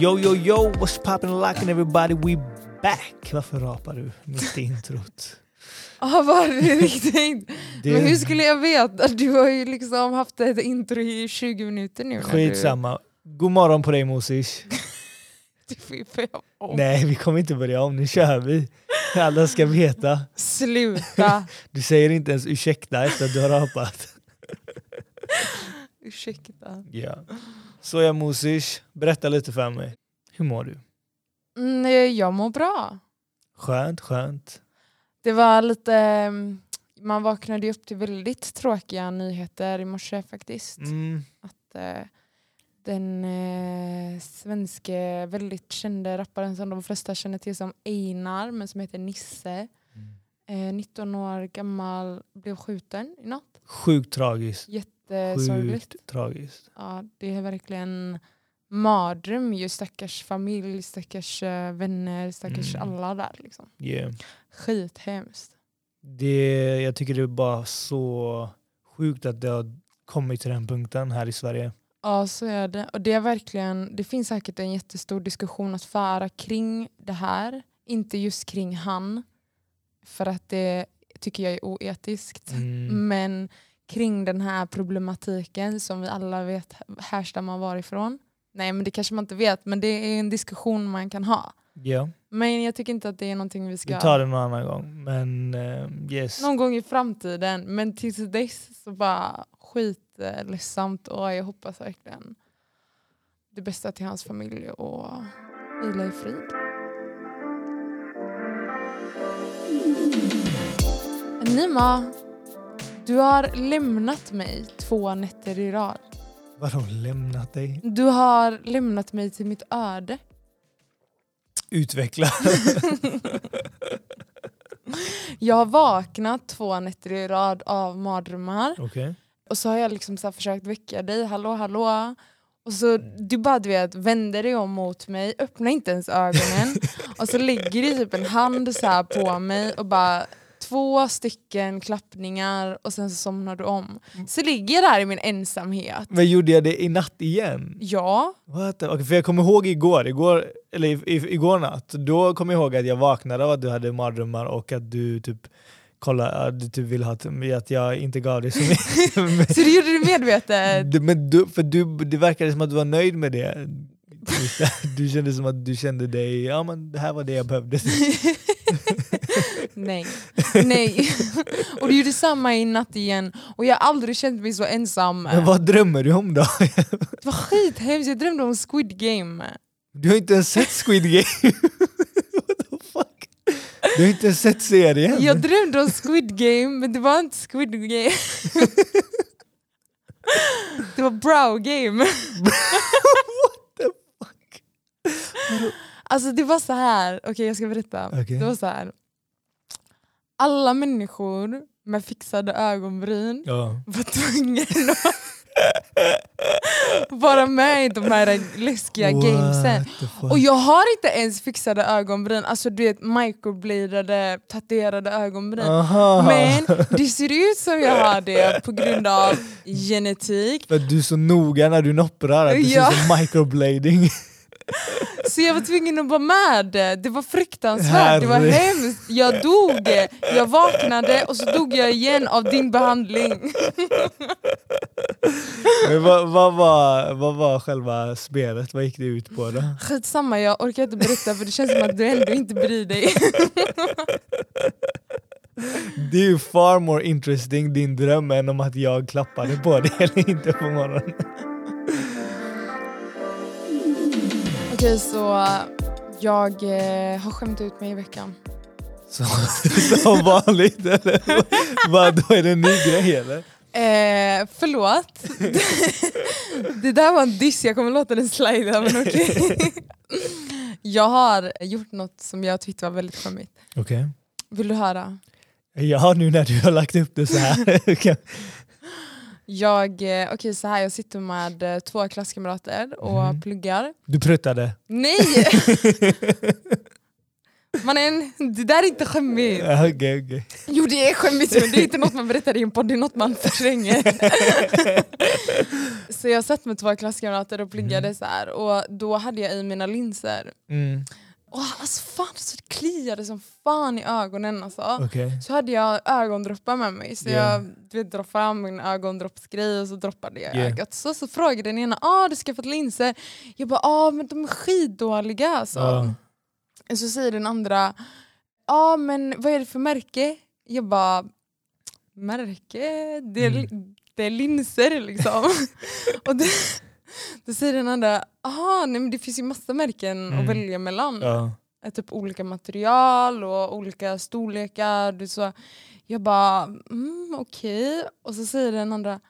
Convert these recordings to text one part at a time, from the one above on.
Yo, yo, yo, what's poppin' and lockin' everybody? We back! Varför rapar du mitt i introt? Ja, var det riktigt? Det Men hur skulle jag veta? Du har ju liksom haft ett intro i 20 minuter nu. Skitsamma. God morgon på dig. Du, du börja om. Nej, vi kommer inte börja om. Nu kör vi. Alla ska veta. Sluta! Du säger inte ens ursäkta efter att du har rapat. Ursäkta. Ja. Så jag Mosish, berätta lite för mig. Hur mår du? Mm, jag mår bra. Skönt, skönt. Det var lite... mm, Man vaknade upp till väldigt tråkiga nyheter i morse faktiskt. Mm. Att eh, den eh, svenske väldigt kände rapparen som de flesta känner till som Einar, men som heter Nisse. Eh, 19 år gammal, blev skjuten i natt. Sjukt tragiskt. Jättesorgligt. Sjukt tragiskt. Ja, det är verkligen mardröm ju. Stackars familj, stackars eh, vänner, stackars Mm. alla där. Liksom. Yeah. Skithemskt. Det, jag tycker det är bara så sjukt att det har kommit till den punkten här i Sverige. Ja, så är det. Och det, är verkligen, det finns säkert en jättestor diskussion att föra kring det här. Inte just kring han, för att det tycker jag är oetiskt. Mm. Men kring den här problematiken som vi alla vet härstammar varifrån. Nej, men det kanske man inte vet, men det är en diskussion man kan ha. Ja, Men jag tycker inte att det är någonting vi vi ska... tar det någon annan gång. Men eh, yes. Någon gång i framtiden, men tills dess så bara skitledsamt och jag hoppas verkligen det bästa till hans familj och vila i frid. Nima, du har lämnat mig två nätter i rad. Vadå lämnat dig? Du har lämnat mig till mitt öde. Utveckla. Jag har vaknat två nätter i rad av mardrömmar. Okej. Och så har jag liksom så försökt väcka dig, hallå hallå. Och så du bara du vet, vänder dig om mot mig, öppnar inte ens ögonen. och så lägger det typ en hand så på mig och bara två stycken klappningar och sen så somnar du om. Så ligger jag där i min ensamhet. Men gjorde jag det i natt igen? Ja, What the? Okay, för jag kommer ihåg igår, igår, eller i, i, igår natt, då kommer jag ihåg att jag vaknade av att du hade mardrömmar och att du typ kolla, att du typ ville ha att jag inte gav dig så mycket. så du gjorde det medvetet. Du- Men du, för du, det verkade som att du var nöjd med det. Du kände som att du kände dig, ja men det här var det jag behövde. Nej. Nej. och du gjorde samma i natt igen. Och jag har aldrig känt mig så ensam. Men vad drömmer du om då? Det var skithemskt, jag drömde om Squid Game. Du har inte ens sett Squid Game? What the fuck? Du har inte ens sett serien? Jag drömde om Squid Game, men det var inte Squid Game. det var Brow Game. Alltså det var så här. okej jag ska berätta. Okej. Det var så här. Alla människor med fixade ögonbryn Ja. var tvungna att vara med i de här läskiga gamesen. What fuck? Och jag har inte ens fixade ögonbryn, alltså du vet microbladade, tatuerade ögonbryn. Aha. Men det ser ut som jag har det på grund av genetik. För att du är så noga när du nopprar, att det Ja. ser ut som microblading. Så jag var tvungen att vara med. Det var fruktansvärt, det var hemskt. Jag dog, jag vaknade och så dog jag igen av din behandling. Men vad, vad, var, vad var själva spelet? Vad gick det ut på då? Skitsamma, jag orkar inte berätta för det känns som att du ändå inte bryr dig. Det är ju far more interesting din dröm än om att jag klappade på dig eller inte på morgonen. Okej, så jag eh, har skämt ut mig i veckan. Så, som vanligt eller? Vad, då är det en ny grej eller? Eh, förlåt. det där var en diss, jag kommer låta den slida men okej. jag har gjort något som jag tyckte var väldigt skämmigt. Okej. Vill du höra? Ja, nu när du har lagt upp det så här. Jag, eh, okej, så här, jag sitter med eh, två klasskamrater och Mhm. pluggar. Du pruttade. Nej! Man är en, det där är inte skämmigt. Okej, okej. Jo det är skämmigt men det är inte något man berättar i en podd, det är något man förtränger. så jag satt med två klasskamrater och pluggade så här och då hade jag i mina linser. Mm. Och alltså fan så det kliade som fan i ögonen alltså. Okej. Så hade jag ögondroppar med mig så Yeah. jag du vet, fram min ögondroppsgrej och så droppade jag Yeah. ögat. Så, så frågade den ena ah, du ska fått linser. Jag bara ah, men de är skitdåliga alltså. Och så säger den andra ah, men vad är det för märke? Jag bara märke? Det är, Mm. det är linser liksom. och det, då säger den andra ah, nej men det finns ju massa märken Mm. att välja mellan Ja. är typ olika material och olika storlekar. Du, så, jag bara, mm, okej. Och så säger den andra,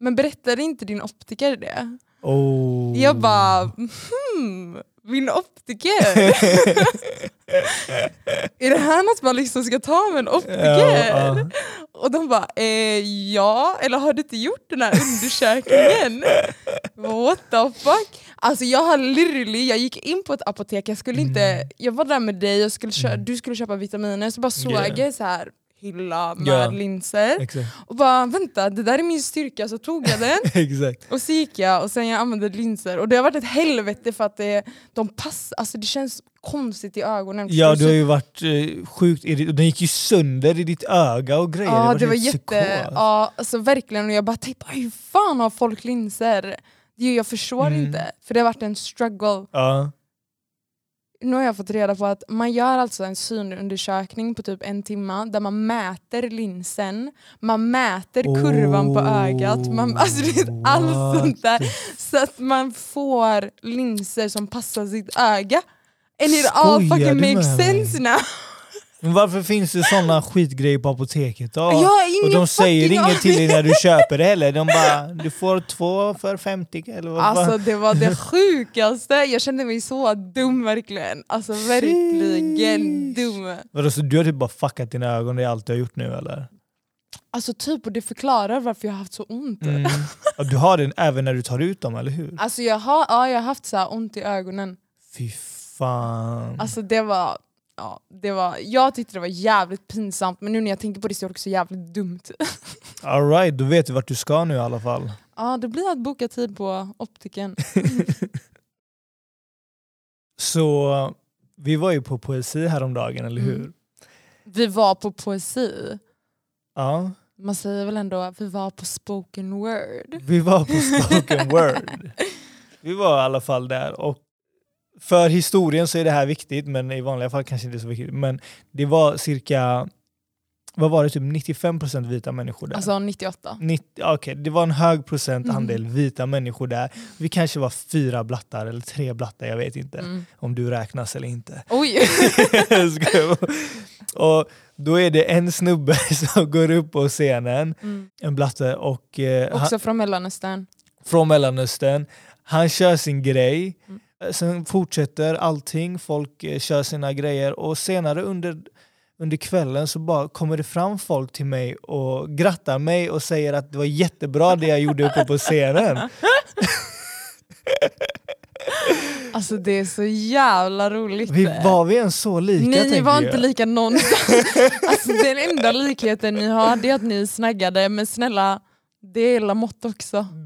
men berättade inte din optiker det? Oh. Jag bara, hmm, min optiker? är det här något man liksom ska ta med en optiker? Ja, ja. Och de bara, eh, ja, eller har du inte gjort den här undersökningen? What the fuck? Alltså jag har literally, jag gick in på ett apotek, jag skulle inte, Mm. jag var där med dig, jag skulle kö- du skulle köpa vitaminer, så bara såg jag så här hylla med Ja. linser Exakt. och bara vänta, det där är min styrka, så tog jag den och så gick jag och sen jag använde linser och det har varit ett helvete för att det, de passar, alltså det känns konstigt i ögonen. Ja, du har ju varit eh, sjukt irri- Den gick ju sönder i ditt öga och grejer. Ja det var helt jätte, psykos. ja alltså verkligen och jag bara tänkte hur fan har folk linser? Det- Jag förstår Mm. inte, för det har varit en struggle. Ja. Nu har jag fått reda på att man gör alltså en synundersökning på typ en timme där man mäter linsen, man mäter kurvan på ögat, man, alltså det är allt sånt där. Så att man får linser som passar sitt öga. And it all Skojar fucking du makes mig? sense now. Men varför finns det såna skitgrejer på apoteket då? Och de säger inget till dig när du köper det heller. De bara, du får två för 50 eller vad Alltså det var det sjukaste, jag kände mig så dum verkligen. Alltså verkligen dum. Vadå, så du har typ bara fuckat dina ögon, det är allt du har gjort nu eller? Alltså typ, och det förklarar varför jag har haft så ont. Mm. Du har den även när du tar ut dem, eller hur? Alltså jag har, ja, jag har haft så här ont i ögonen. Fy fan. Alltså det var, ja, det var, jag tyckte det var jävligt pinsamt men nu när jag tänker på det så är det också jävligt dumt. Alright, då vet du vart du ska nu i alla fall. Ja det blir att boka tid på optiken. Så vi var ju på poesi häromdagen, eller hur? Mm. Vi var på poesi. Ja, Man säger väl ändå att vi var på spoken word. vi var på spoken word. Vi var i alla fall där och för historien så är det här viktigt, men i vanliga fall kanske inte så viktigt. Men det var cirka, vad var det, typ 95% vita människor där. Alltså 98. 90, okej, det var en hög procent Mm. andel vita människor där. Vi kanske var fyra blattar eller tre blattar, jag vet inte. Mm. Om du räknas eller inte. Oj! Och då är det en snubbe som går upp på scenen, Mm. en blatte, och eh, han, Också från Mellanöstern. från Mellanöstern. Han kör sin grej, Mm. Sen fortsätter allting, folk eh, kör sina grejer och senare under, under kvällen så bara kommer det fram folk till mig och grattar mig och säger att det var jättebra det jag gjorde uppe på scenen. Alltså det är så jävla roligt. Vi, var vi ens så lika? ni var jag? inte lika någonstans. alltså den enda likheten ni har det är att ni snaggade, men snälla, det är Lamotte också.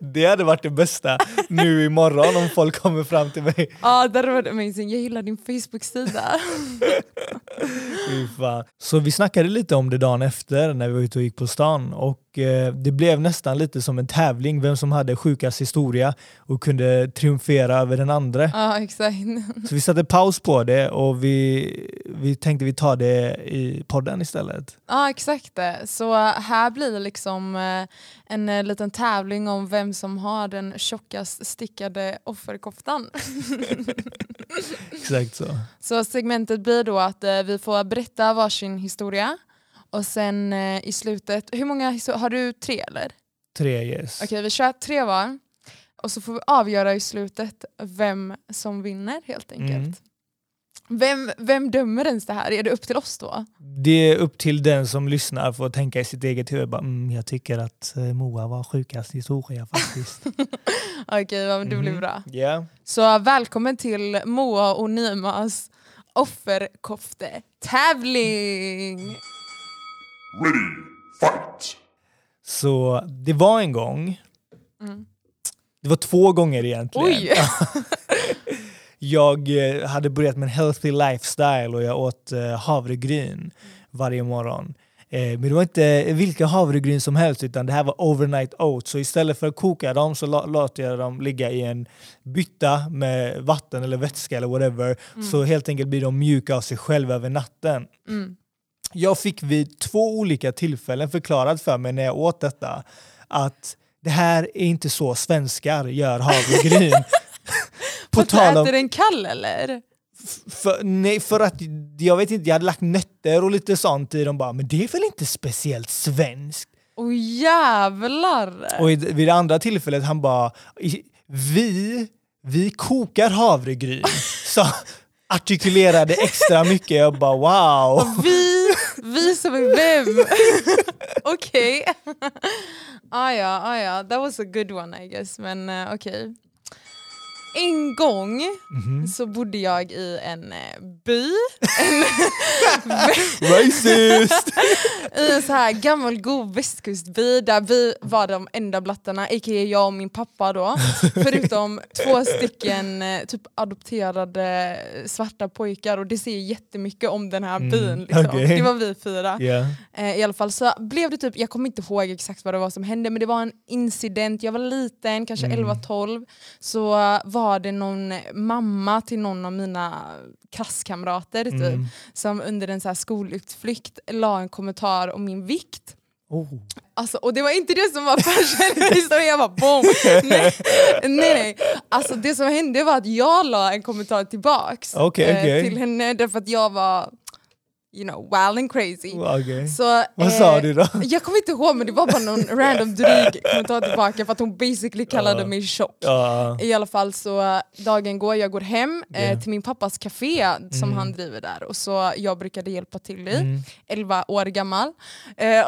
Det hade varit det bästa nu imorgon om folk kommer fram till mig. Ja, det hade varit amazing. Jag gillar din Facebook-sida. Så vi snackade lite om det dagen efter när vi var ute och gick på stan och eh, det blev nästan lite som en tävling vem som hade sjukast historia och kunde triumfera över den andra. Ja, exakt. Så vi satte paus på det och vi, vi tänkte vi tar det i podden istället. Ja, exakt. det. Så här blir det liksom eh, en eh, liten tävling om vem som har den tjockast stickade offerkoftan. Exakt så. Så segmentet blir då att eh, vi får berätta varsin historia och sen eh, i slutet, hur många histor- har du tre eller? Tre yes. Okej vi kör tre var och så får vi avgöra i slutet vem som vinner helt enkelt. Mm. Vem, vem dömer ens det här? Är det upp till oss då? Det är upp till den som lyssnar för att tänka i sitt eget huvud. Bara, mm, jag tycker att eh, Moa var sjukast i historia faktiskt. Okej, ja, men det blir Mhm. bra. Ja. Så välkommen till Moa och Nimas offerkofte-tävling! Ready, fight! Så det var en gång, Mm. det var två gånger egentligen. Oj! Jag eh, hade börjat med en healthy lifestyle och jag åt eh, havregryn varje morgon. Eh, Men det var inte vilka havregryn som helst utan det här var overnight oats. Så istället för att koka dem så låter jag dem ligga i en bytta med vatten eller vätska eller whatever. Så helt enkelt blir de mjuka av sig själva över natten. Mm. Jag fick vid två olika tillfällen förklarat för mig när jag åt detta att det här är inte så svenskar gör havregryn. På Fast tal om, äter den kall eller? för, nej, för att jag vet inte, jag hade lagt nötter och lite sånt i dem bara, men det är väl inte speciellt svenskt? Åh jävlar! Och vid det andra tillfället han bara, "I- vi, vi kokar havregryn. Så artikulerade extra mycket, jag bara wow. Vi, vi som är vem? Okej. ah, ja, ah, ja, that was a good one I guess. Men uh, okej. En gång Mhm. så bodde jag i en eh, by, Racist! i en så här gammal god västkustby där vi var de enda blattarna, a.k.a. jag och min pappa då. Förutom två stycken eh, typ adopterade svarta pojkar och det säger jättemycket om den här Mm, byn. Liksom. okej. Det var vi fyra. Eh, I alla fall så blev det typ, jag kommer inte ihåg exakt vad det var som hände men det var en incident, jag var liten, kanske Mm. 11-12, så eh, var det någon mamma till någon av mina klasskamrater typ, Mm. som under en så här skolutflykt la en kommentar om min vikt. Oh. Alltså, och det var inte det som var fashion jag bara boom! Nej, nej, nej. Alltså, det som hände var att jag la en kommentar tillbaks Okej, eh, okej. till henne därför att jag var you know, wild and crazy. Okej. Så, Vad eh, sa du då? Jag kommer inte ihåg men det var bara någon random dryg kommentar tillbaka för att hon basically kallade Ja. mig tjock. Ja. I alla fall så eh, dagen går, jag går hem eh, till min pappas café som Mm. han driver där och så jag brukade hjälpa till i, Mm. 11 år gammal. Eh,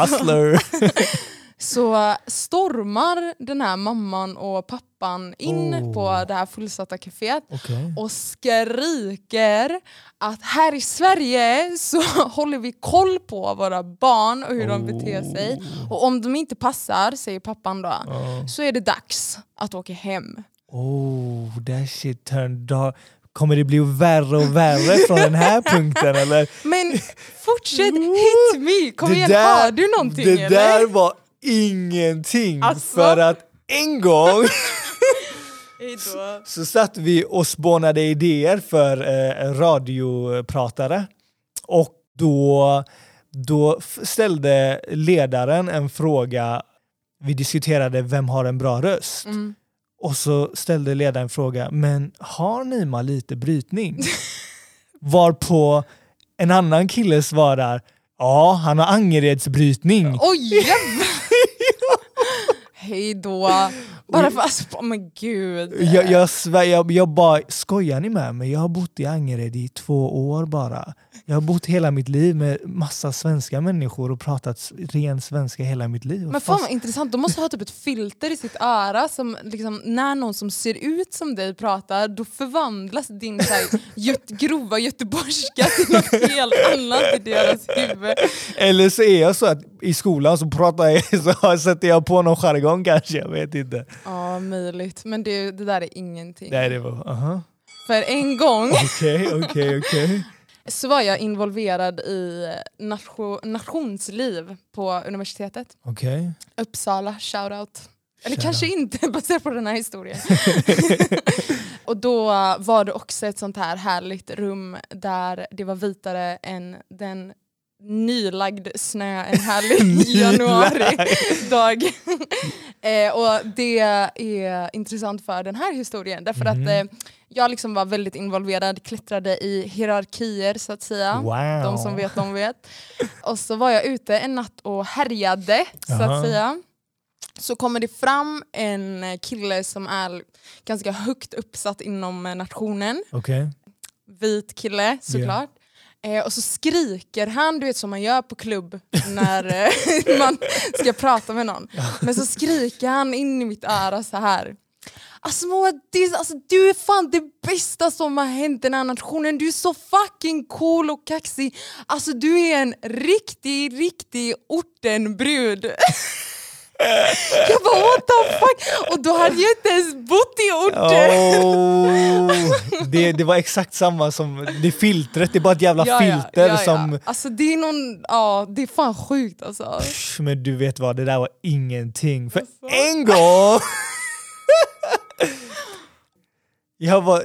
Hustler! så stormar den här mamman och pappan in Oh. på det här fullsatta kaféet Okej. och skriker att här i Sverige så håller vi koll på våra barn och hur de beter sig. Och om de inte passar, säger pappan då, Ja. så är det dags att åka hem. Oh, that shit turned dark. Kommer det bli värre och värre från den här punkten eller? Men fortsätt, hit me! Kom Det igen, där- har du någonting Det eller? där var ingenting. Alltså? För att en gång Hejdå. så satt vi och spånade idéer för eh, radiopratare. Och då, då ställde ledaren en fråga. Vi diskuterade vem har en bra röst? Mm. Och så ställde ledaren en fråga, men har Nima lite brytning? Varpå en annan kille svarar, ja han har Angeredsbrytning. Oj jävlar! Hejdå. Bara för alltså, men gud. Jag, jag, svär, jag, jag bara, skojar ni med mig? Jag har bott i Angered i två år bara. Jag har bott hela mitt liv med massa svenska människor och pratat ren svenska hela mitt liv. Men fan vad intressant, de måste ha typ ett filter i sitt öra som liksom, när någon som ser ut som dig pratar då förvandlas din så här, göt, grova göteborgska till något helt annat i deras huvud. Eller så är jag så att i skolan så pratar jag, så sätter jag på någon jargong kanske, jag vet inte. Ja, möjligt. Men det, det där är ingenting. Nej, det var, aha. För en gång Okej, okej, okej. Så var jag involverad i nation, nationsliv på universitetet. Okej. Uppsala, shoutout. Eller Shoutout. kanske inte baserat på den här historien. och då var det också ett sånt här härligt rum där det var vitare än den nylagd snö en härlig januari-dag. eh, och det är intressant för den här historien därför Mhm. att eh, jag liksom var väldigt involverad, klättrade i hierarkier så att säga. Wow. De som vet, de vet. Och så var jag ute en natt och härjade, så att säga. Så kommer det fram en kille som är ganska högt uppsatt inom nationen. Okej. vit kille såklart. Eh, och så skriker han, du vet som man gör på klubb när eh, man ska prata med någon. Men så skriker han in i mitt öra så här. Alltså Moa, det alltså, du är fan det bästa som har hänt den här nationen. Du är så fucking cool och kaxig. Alltså du är en riktig, riktig ortenbrud. Jag bara what the fuck? Och då hade jag inte ens bott i orten. Oh, det, det var exakt samma som det filtret, det är bara ett jävla Ja, filter ja, ja. som... Alltså det är någon, ja det är fan sjukt alltså. Pff, Men du vet vad, det där var ingenting. För Alltså. en gång! jag, var,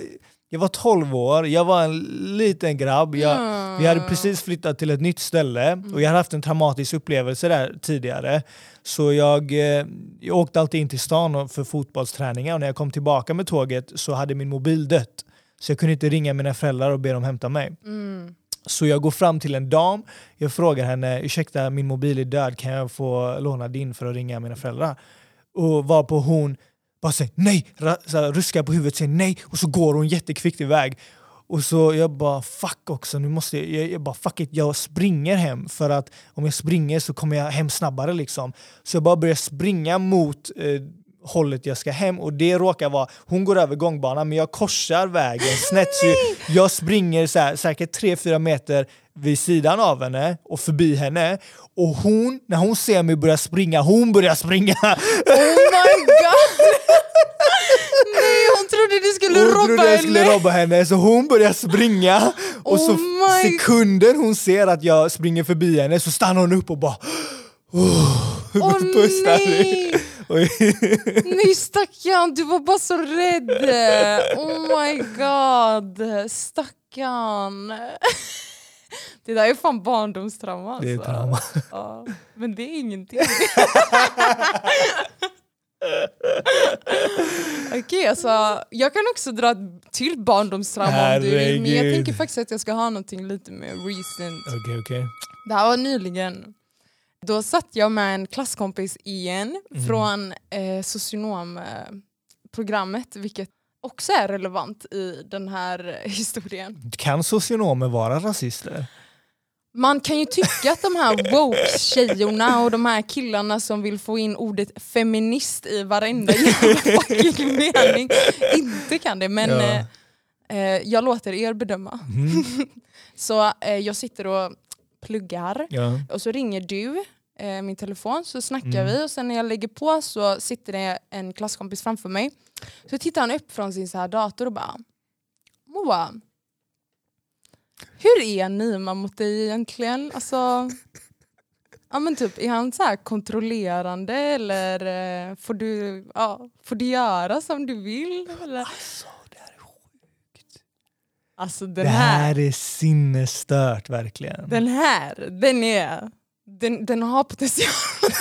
jag var 12 år, jag var en liten grabb. Jag, Vi hade precis flyttat till ett nytt ställe och jag hade haft en traumatisk upplevelse där tidigare. Så jag, eh, jag åkte alltid in till stan för fotbollsträningar och när jag kom tillbaka med tåget så hade min mobil dött. Så jag kunde inte ringa mina föräldrar och be dem hämta mig. Mm. Så jag går fram till en dam, jag frågar henne ursäkta min mobil är död, kan jag få låna din för att ringa mina föräldrar? Och varpå hon bara säger nej, så ruskar på huvudet säger nej och så går hon jättekvickt iväg. Och så jag bara fuck också, nu måste jag, jag, jag bara fuck it, jag springer hem för att om jag springer så kommer jag hem snabbare liksom. Så jag bara börjar springa mot eh, hållet jag ska hem och det råkar vara, hon går över gångbanan men jag korsar vägen snett så jag springer så här, säkert 3-4 meter vid sidan av henne och förbi henne och hon, när hon ser mig börja springa, hon börjar springa! Oh my god! Nej hon trodde du skulle Hon robba trodde jag skulle robba henne så hon börjar springa och Oh så sekunden hon ser att jag springer förbi henne så stannar hon upp och bara oh, pussar mig. nej! Nej stackarn, du var bara så rädd! Oh my god, stackarn. Det där är fan barndomstrauma alltså. Det är trauma. Ja, men det är ingenting. Okej, alltså, jag kan också dra ett till barndomstrauma om du vill, men jag tänker faktiskt att jag ska ha någonting lite mer recent. Okej, okej. Det här var nyligen. Då satt jag med en klasskompis igen Mm. från eh, socionomprogrammet, vilket också är relevant i den här historien. Kan socionomer vara rasister? Man kan ju tycka att de här woke-tjejorna och de här killarna som vill få in ordet feminist i varenda fucking mening inte kan det, men Ja. eh, eh, jag låter er bedöma. Mm. Så eh, jag sitter och pluggar Ja. och så ringer du eh, min telefon så snackar Mm. vi och sen när jag lägger på så sitter det en klasskompis framför mig. Så tittar han upp från sin så här dator och bara Moa, hur är Nima mot dig egentligen? Alltså, ja, men typ, är han så här kontrollerande eller eh, får, du, ja, får du göra som du vill? Eller? Alltså, det här är sjukt. Alltså den Det här, här är sinnesstört verkligen. den här, den är, den, den har potential.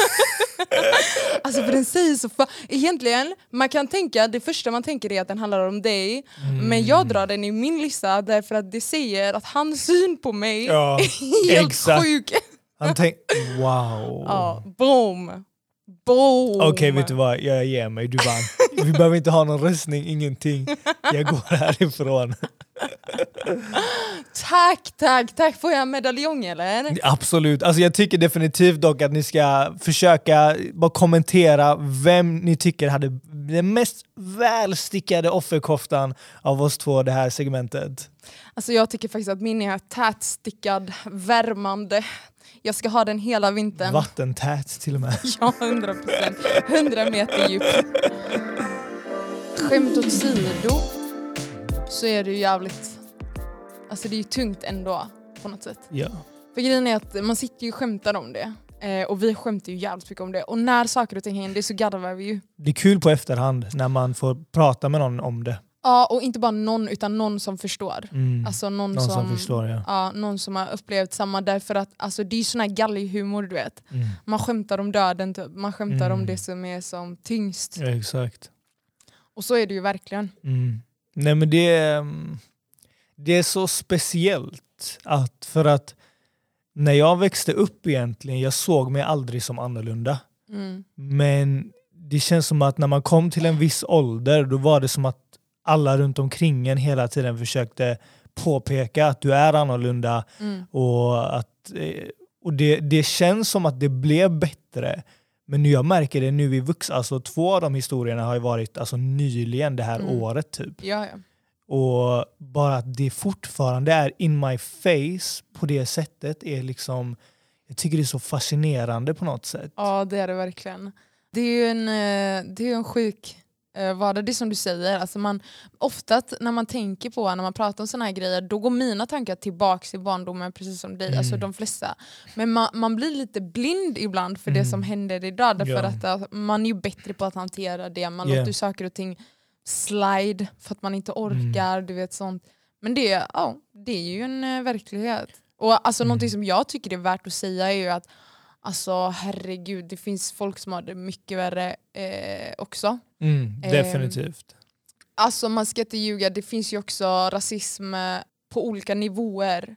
alltså för den säger så fa- Egentligen, man kan tänka, det första man tänker är att den handlar om dig, men jag drar den i min lista därför att det säger att hans syn på mig Ja, är helt exakt. sjuk. Han tänk, wow. Ja, boom. Boom. Okej, vet du vad? Jag ger mig. Du vann. Vi behöver inte ha någon röstning, ingenting. Jag går härifrån. Tack, tack, tack. Får jag en medaljong eller? Absolut. Alltså jag tycker definitivt dock att ni ska försöka bara kommentera vem ni tycker hade den mest välstickade offerkoftan av oss två det här segmentet. Alltså jag tycker faktiskt att min är tätstickad, värmande. Jag ska ha den hela vintern. Vattentät till och med. Ja, 100 procent. 100 meter djup. Skämt åsido så är det ju jävligt... Alltså det är ju tungt ändå på något sätt. Ja. För grejen är att man sitter ju och skämtar om det. Eh, och vi skämtar ju jävligt mycket om det. Och när saker och ting händer så garvar vi ju. Det är kul på efterhand när man får prata med någon om det. Ja, och inte bara någon utan någon som förstår. Mm. Alltså någon, någon som, som förstår ja. Ja, någon som har upplevt samma. Därför att alltså, det är ju sån här galghumor du vet. Mm. Man skämtar om döden, typ. man skämtar Mm. om det som är som tyngst. ja. Exakt. Och så är det ju verkligen. Mm. Nej men det är, mm, det är så speciellt att för att när jag växte upp egentligen, jag såg mig aldrig som annorlunda. Mm. Men det känns som att när man kom till en viss ålder då var det som att alla runt omkring en hela tiden försökte påpeka att du är annorlunda Mm. och, att, eh, och det, det känns som att det blev bättre. Men nu jag märker det nu i vuxen, alltså två av de historierna har ju varit alltså, nyligen det här Mm. året typ. Ja, ja. Och bara att det fortfarande är in my face på det sättet är liksom, jag tycker det är så fascinerande på något sätt. ja, det är det verkligen. Det är ju en, eh, det är en sjuk eh, vardag, det som du säger. Alltså man, ofta när man tänker på, när man pratar om såna här grejer, då går mina tankar tillbaka till barndomen precis som dig, Mm. alltså de flesta. Men man, man blir lite blind ibland för det Mm. som händer idag, därför Ja. att eh, man är ju bättre på att hantera det, man Yeah. låter saker och ting slide för att man inte orkar, du vet sånt. Men det, ja, det är ju en eh, verklighet. Och alltså, Mm. någonting som jag tycker är värt att säga är ju att Alltså herregud, det finns folk som har det mycket värre eh, också. Mm, Ehm, definitivt. Alltså man ska inte ljuga, det finns ju också rasism eh, på olika nivåer.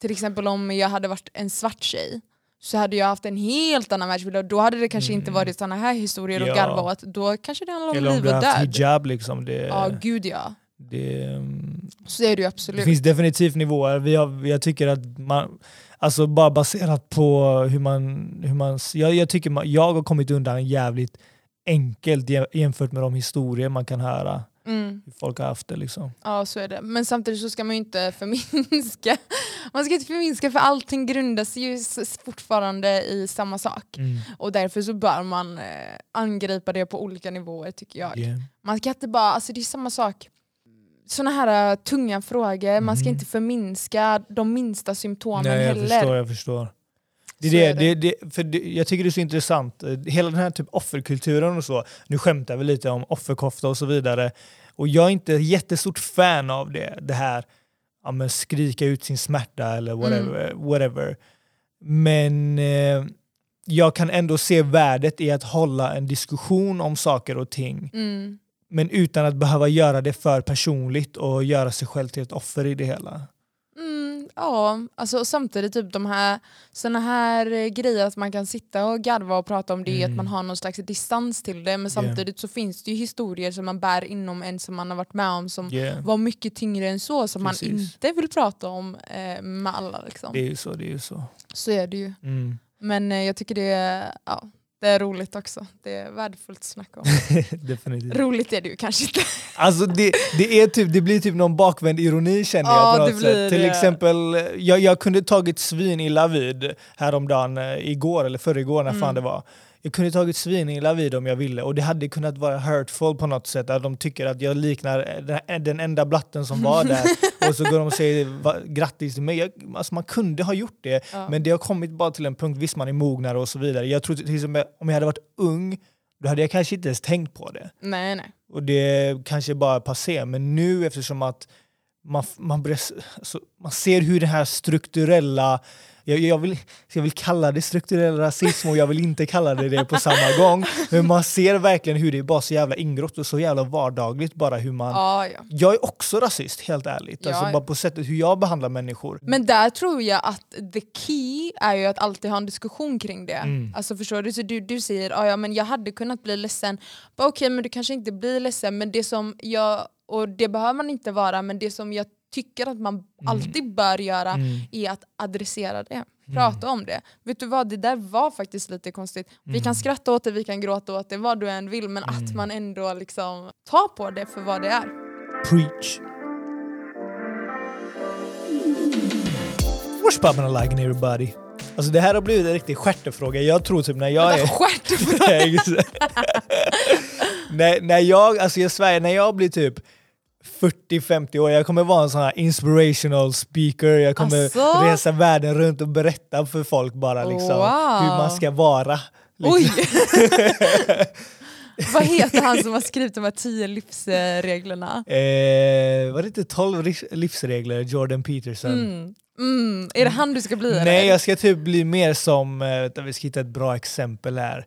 Till exempel om jag hade varit en svart tjej så hade jag haft en helt annan världsbild och då hade det kanske inte Mm. varit sådana här historier Ja. och garva åt. Då kanske det handlar om Eller om liv du och har haft död. hijab liksom. Det, Ja gud ja, det, mm, så är det ju det absolut. finns definitivt nivåer. Vi har, jag tycker att man, alltså bara baserat på hur man, hur man jag, jag tycker man, jag har kommit undan jävligt enkelt jä- jämfört med de historier man kan höra. Mm. Hur folk har haft det liksom. Ja så är det. Men samtidigt så ska man ju inte förminska. Man ska inte förminska för allting grundas ju fortfarande i samma sak. Mm. Och därför så bör man eh, angripa det på olika nivåer tycker jag. Yeah. Man ska inte bara, alltså det är samma sak. Såna här uh, tunga frågor, man ska Mhm. inte förminska de minsta symptomen Nej, jag heller. förstår, jag förstår. Det är det, det. det. För det, jag tycker det är så intressant, Eh, hela den här typ offerkulturen och så, nu skämtar vi lite om offerkofta och så vidare, och jag är inte jättestort fan av det, det här ja, men skrika ut sin smärta eller whatever. whatever. Men eh, jag kan ändå se värdet i att hålla en diskussion om saker och ting, Mm. Men utan att behöva göra det för personligt och göra sig själv till ett offer i det hela. Mm, ja, alltså och samtidigt typ de här såna här eh, grejer att man kan sitta och garva och prata om det, Mm. att man har någon slags distans till det, men samtidigt så finns det ju historier som man bär inom en som man har varit med om som Yeah. var mycket tyngre än så, som Precis. man inte vill prata om eh, med alla. Liksom. Det är ju så, det är ju så. Så är det ju. Mm. Men eh, jag tycker det är, ja, det är roligt också. Det är värdefullt att snacka om. Definitivt. roligt är det ju kanske inte. Alltså det, det, är typ, det blir typ någon bakvänd ironi känner jag Ja, på det något sätt. Till det. exempel, jag, jag kunde tagit svin illa vid häromdagen, eh, igår eller förrgår när fan Mm. det var. Jag kunde tagit svin illa vid om jag ville och det hade kunnat vara hurtful på något sätt. Att de tycker att jag liknar den- enda blatten som var där och så går de och säger grattis till mig. Jag, alltså man kunde ha gjort det Ja. men det har kommit bara till en punkt, visst man är mognare och så vidare. Jag tror till exempel om jag hade varit ung då hade jag kanske inte ens tänkt på det. nej, nej. Och det kanske bara passé, men nu eftersom att man, man, börjar, alltså, man ser hur den här strukturella, jag, jag, vill, jag vill kalla det strukturell rasism och jag vill inte kalla det det på samma gång, men man ser verkligen hur det är bara så jävla ingrott och så jävla vardagligt bara hur man... Ja, ja. Jag är också rasist, helt ärligt. Ja, alltså, ja. bara på sättet hur jag behandlar människor. Men där tror jag att the key är ju att alltid ha en diskussion kring det. Mm. Alltså förstår du? Så du, du säger "Ah, ja, men jag hade kunnat bli ledsen. Okej, men du kanske inte blir ledsen, men det som jag, och det behöver man inte vara, men det som jag tycker att man alltid bör göra Mm. är att adressera det. Prata om det. Vet du vad, det där var faktiskt lite konstigt. Vi Mm. kan skratta åt det, vi kan gråta åt det, vad du än vill, men att man ändå liksom tar på det för vad det är. Preach. What's poppin' liking everybody? Alltså det här har blivit en riktig stjärtefråga. Jag tror typ när jag är... Stjärt Nej, exakt. när, när jag, alltså jag svär, när jag blir typ 40-50 år, jag kommer vara en sån här inspirational speaker, jag kommer Asså? resa världen runt och berätta för folk bara liksom Wow. hur man ska vara. Liksom. Oj! Vad heter han som har skrivit de här tio livsreglerna? Eh, var det inte 12 livs- livsregler, Jordan Peterson? Mm. Mm. Är det han du ska bli? Nej, eller? jag ska typ bli mer som, eh, vänta, vi ska hitta ett bra exempel här.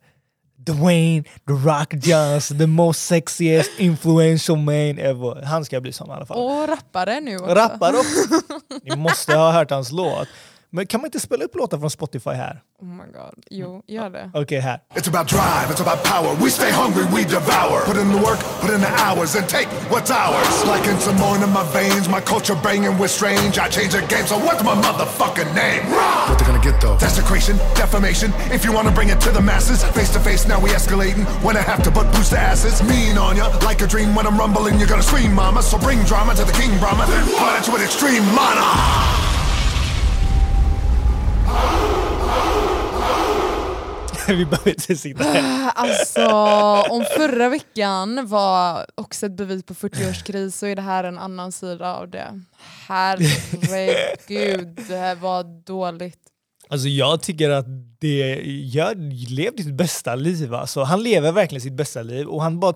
Dwayne The Rock Johnson, the most sexiest influential man ever. Han ska jag bli som i alla fall. Och rappare nu också. Rappar också. Ni måste ha hört hans låt. Men kan man inte spela upp låtar från Spotify här? Oh my god. Jo, gör det. Okej, här. It's about drive, it's about power. We stay hungry, we devour. Put in the work, put in the hours, and take what's ours. Like in some more in my veins, my culture banging with strange. I change the game, so what's my motherfucking name? What they gonna get though? Desecration, defamation. If you wanna bring it to the masses, face to face, now we escalating. When I have to but boost the asses, mean on ya. Like a dream when I'm rumbling, you're gonna scream, mama. So bring drama to the king, Brahma. But it's with extreme mana. Vi behöver inte sitta här. Alltså, om förra veckan var också ett bevis på 40-årskris så är det här en annan sida av det. Herregud, det här var dåligt. Alltså jag tycker att det, jag levde sitt bästa liv. Alltså, han lever verkligen sitt bästa liv och han bara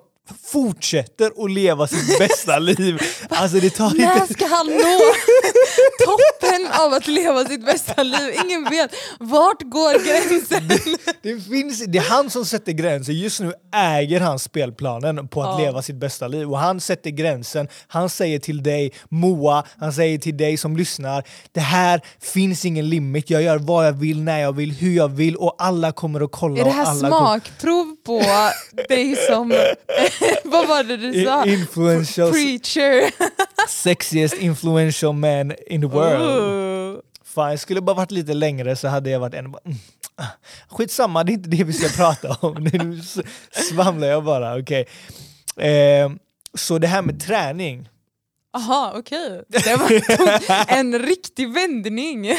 fortsätter att leva sitt bästa liv. Alltså det tar När inte... ska han nå toppen av att leva sitt bästa liv? Ingen vet. Vart går gränsen? Det, finns, det är han som sätter gränsen. Just nu äger han spelplanen på att Ja. leva sitt bästa liv. Och han sätter gränsen. Han säger till dig, Moa, han säger till dig som lyssnar, det här finns ingen limit. Jag gör vad jag vill, när jag vill, hur jag vill och alla kommer att kolla. Är det här smakprov på dig som... vad var det du sa? Influential, Preacher. sexiest influential man in the world. Ooh. Fan, jag skulle bara varit lite längre så hade jag varit en... bara, Mm, ah, skitsamma, det är inte det vi ska prata om. Nu svamlar jag bara. okej. Eh, så det här med träning. Aha, okej. Det var en riktig vändning.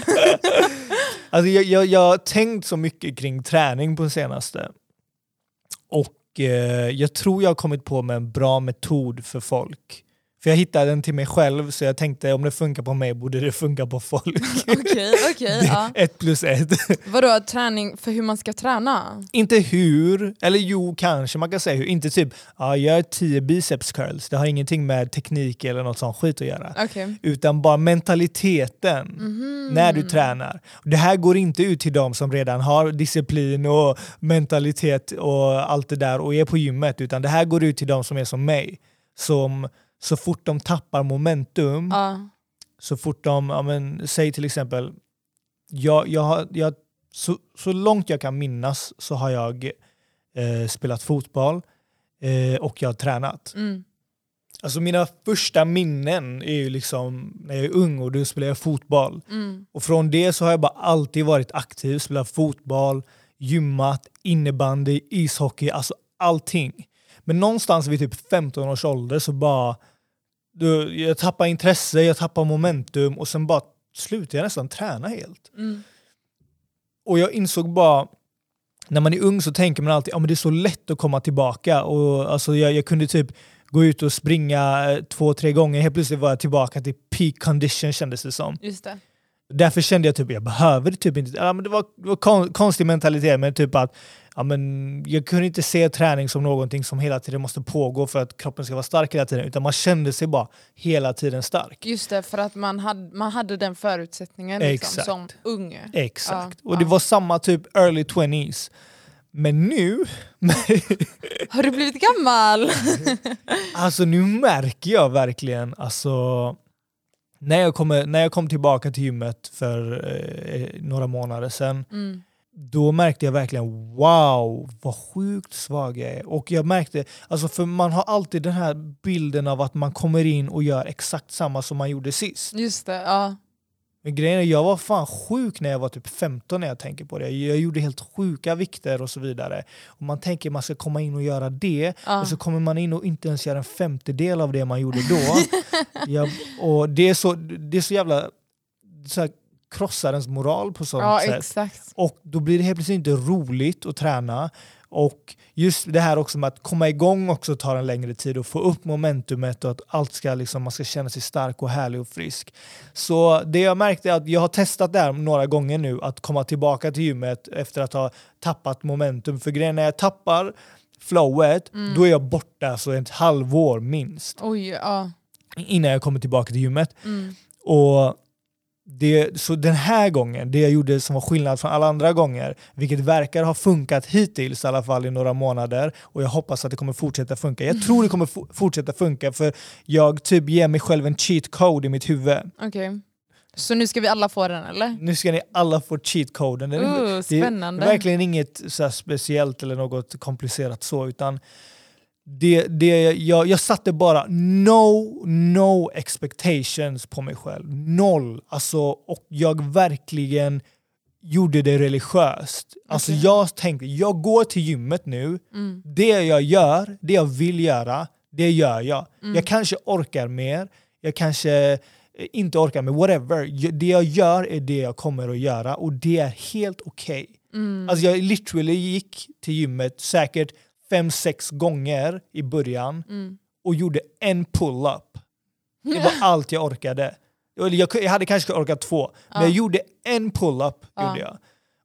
Alltså jag, jag, jag har tänkt så mycket kring träning på senaste. Och eh, jag tror jag har kommit på med en bra metod för folk. För jag hittade den till mig själv så jag tänkte om det funkar på mig borde det funka på folk. Okej, okej. ja. ett plus ett. Vadå, träning för hur man ska träna? Inte hur, eller jo kanske man kan säga hur. Inte typ ja, gör 10 biceps curls. Det har ingenting med teknik eller något sånt skit att göra. Okej. Utan bara mentaliteten Mhm. när du tränar. Det här går inte ut till de som redan har disciplin och mentalitet och allt det där och är på gymmet. Utan det här går ut till de som är som mig. Som så fort de tappar momentum Ja. så fort de, ja, men, säg till exempel, jag, jag, jag, så, så långt jag kan minnas så har jag eh, spelat fotboll eh, och jag har tränat. Mm. Alltså mina första minnen är ju liksom när jag är ung och då spelar jag fotboll. Mm. Och från det så har jag bara alltid varit aktiv, spelat fotboll, gymmat, innebandy, ishockey, alltså allting. Men någonstans vid typ 15 års ålder så bara, du, jag tappar intresse, jag tappar momentum och sen bara slutade jag nästan träna helt. Mm. Och jag insåg bara, när man är ung så tänker man alltid att ja, det är så lätt att komma tillbaka. Och, alltså, jag, jag kunde typ gå ut och springa eh, två, tre gånger, helt plötsligt var jag tillbaka till peak condition kändes det som. Just det. Därför kände jag typ jag behöver det typ inte. Ja, men det var, det var kon, konstig mentalitet, men typ att ja, men jag kunde inte se träning som någonting som hela tiden måste pågå för att kroppen ska vara stark hela tiden, utan man kände sig bara hela tiden stark. Just det, för att man hade, man hade den förutsättningen liksom, som ung. Exakt. Ja, och det ja. var samma typ early 20s. Men nu, Har du blivit gammal? alltså nu märker jag verkligen, alltså när jag, kommer, när jag kom tillbaka till gymmet för eh, några månader sedan, Mm. då märkte jag verkligen wow vad sjukt svag jag är. Och jag märkte, alltså för man har alltid den här bilden av att man kommer in och gör exakt samma som man gjorde sist. Just det, ja. Men grejen är, jag var fan sjuk när jag var typ 15 när jag tänker på det. Jag gjorde helt sjuka vikter och så vidare. Och man tänker man ska komma in och göra det, ja. och så kommer man in och inte ens göra en femtedel av det man gjorde då. jag, och det är så, det är så jävla så här, krossar ens moral på sånt ja, sätt. exakt. Och då blir det helt plötsligt inte roligt att träna. Och just det här också med att komma igång också tar en längre tid och få upp momentumet och att allt ska liksom, man ska känna sig stark och härlig och frisk. Så det jag märkte är att jag har testat det här några gånger nu, att komma tillbaka till gymmet efter att ha tappat momentum. För grejen är när jag tappar flowet, då är jag borta så ett halvår minst Oj, ja. innan jag kommer tillbaka till gymmet. Mm. Och det, så den här gången, det jag gjorde som var skillnad från alla andra gånger, vilket verkar ha funkat hittills i alla fall i några månader och jag hoppas att det kommer fortsätta funka. Jag tror det kommer fo- fortsätta funka för jag typ ger mig själv en cheat code i mitt huvud. Okej. Så nu ska vi alla få den eller? Nu ska ni alla få cheatcoden. Den är- Uh, det är spännande. verkligen inget så speciellt eller något komplicerat så, utan det, det, jag, jag satte bara no, no expectations på mig själv. Noll. Alltså, och jag verkligen gjorde det religiöst. Alltså Okej. jag tänkte, jag går till gymmet nu, Mm. det jag gör, det jag vill göra, det gör jag. Mm. Jag kanske orkar mer, jag kanske eh, inte orkar mer, whatever. Det jag gör är det jag kommer att göra och det är helt okej. Mm. Alltså jag literally gick till gymmet säkert fem, sex gånger i början Mm. och gjorde en pull-up. Det var allt jag orkade. Jag, jag hade kanske orkat två, men Ja. jag gjorde en pull-up. Gjorde jag.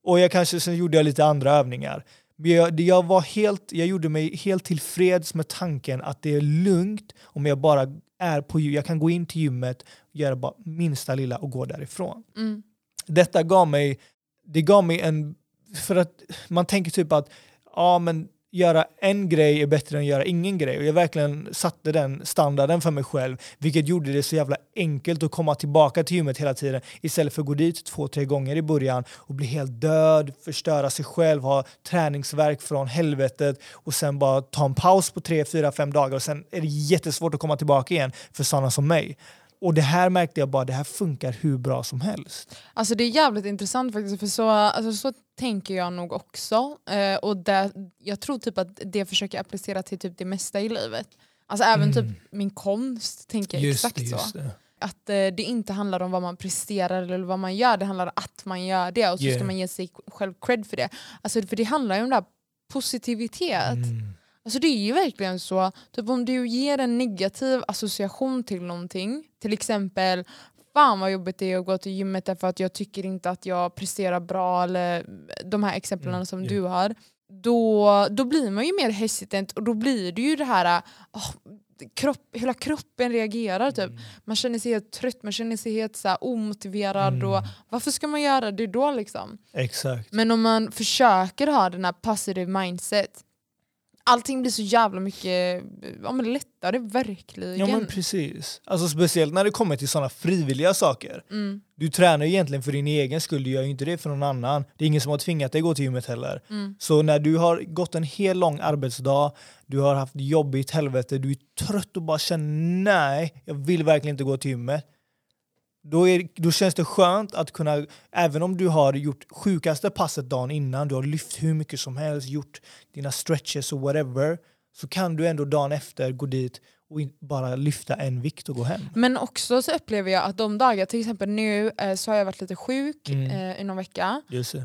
Och jag kanske, sen gjorde jag lite andra övningar. Men jag, jag, var helt, jag gjorde mig helt tillfreds med tanken att det är lugnt om jag bara är på Jag kan gå in till gymmet, göra bara minsta lilla och gå därifrån Mm. detta gav mig, det gav mig en, för att man tänker typ att ja men göra en grej är bättre än att göra ingen grej och jag verkligen satte den standarden för mig själv vilket gjorde det så jävla enkelt att komma tillbaka till gymmet hela tiden istället för att gå dit två, tre gånger i början och bli helt död, förstöra sig själv, ha träningsverk från helvetet och sen bara ta en paus på tre, fyra, fem dagar och sen är det jättesvårt att komma tillbaka igen för sådana som mig. Och det här märkte jag bara, det här funkar hur bra som helst. Alltså det är jävligt intressant faktiskt för så, alltså, så tänker jag nog också. Eh, och det, jag tror typ att det försöker jag applicera till typ det mesta i livet. Alltså även typ min konst tänker jag exakt så. Mm. det. Att eh, det inte handlar om vad man presterar eller vad man gör, det handlar om att man gör det och så Yeah. ska man ge sig själv cred för det. Alltså, för det handlar ju om det här positivitet. Mm. Alltså det är ju verkligen så, typ om du ger en negativ association till någonting, till exempel fan vad jobbigt det är att gå till gymmet därför att jag tycker inte att jag presterar bra eller de här exemplen Mm, som ja. du har. Då, då blir man ju mer hesitant och då blir det ju det här, åh, kropp, hela kroppen reagerar typ. Man känner sig helt trött, man känner sig helt så här, omotiverad Mm. och varför ska man göra det då liksom? Exakt. Men om man försöker ha den här positive mindset, allting blir så jävla mycket ja, men lättare, verkligen. Ja men precis. Alltså speciellt när det kommer till sådana frivilliga saker. mm, Du tränar ju egentligen för din egen skull, du gör ju inte det för någon annan. Det är ingen som har tvingat dig att gå till gymmet heller. mm, Så när du har gått en hel lång arbetsdag, du har haft jobbigt helvete, du är trött och bara känner nej, jag vill verkligen inte gå till gymmet. Då, är, då känns det skönt att kunna, även om du har gjort sjukaste passet dagen innan, du har lyft hur mycket som helst, gjort dina stretches och whatever, så kan du ändå dagen efter gå dit och bara lyfta en vikt och gå hem. Men också så upplever jag att de dagar, till exempel nu eh, så har jag varit lite sjuk Mm. eh, i någon vecka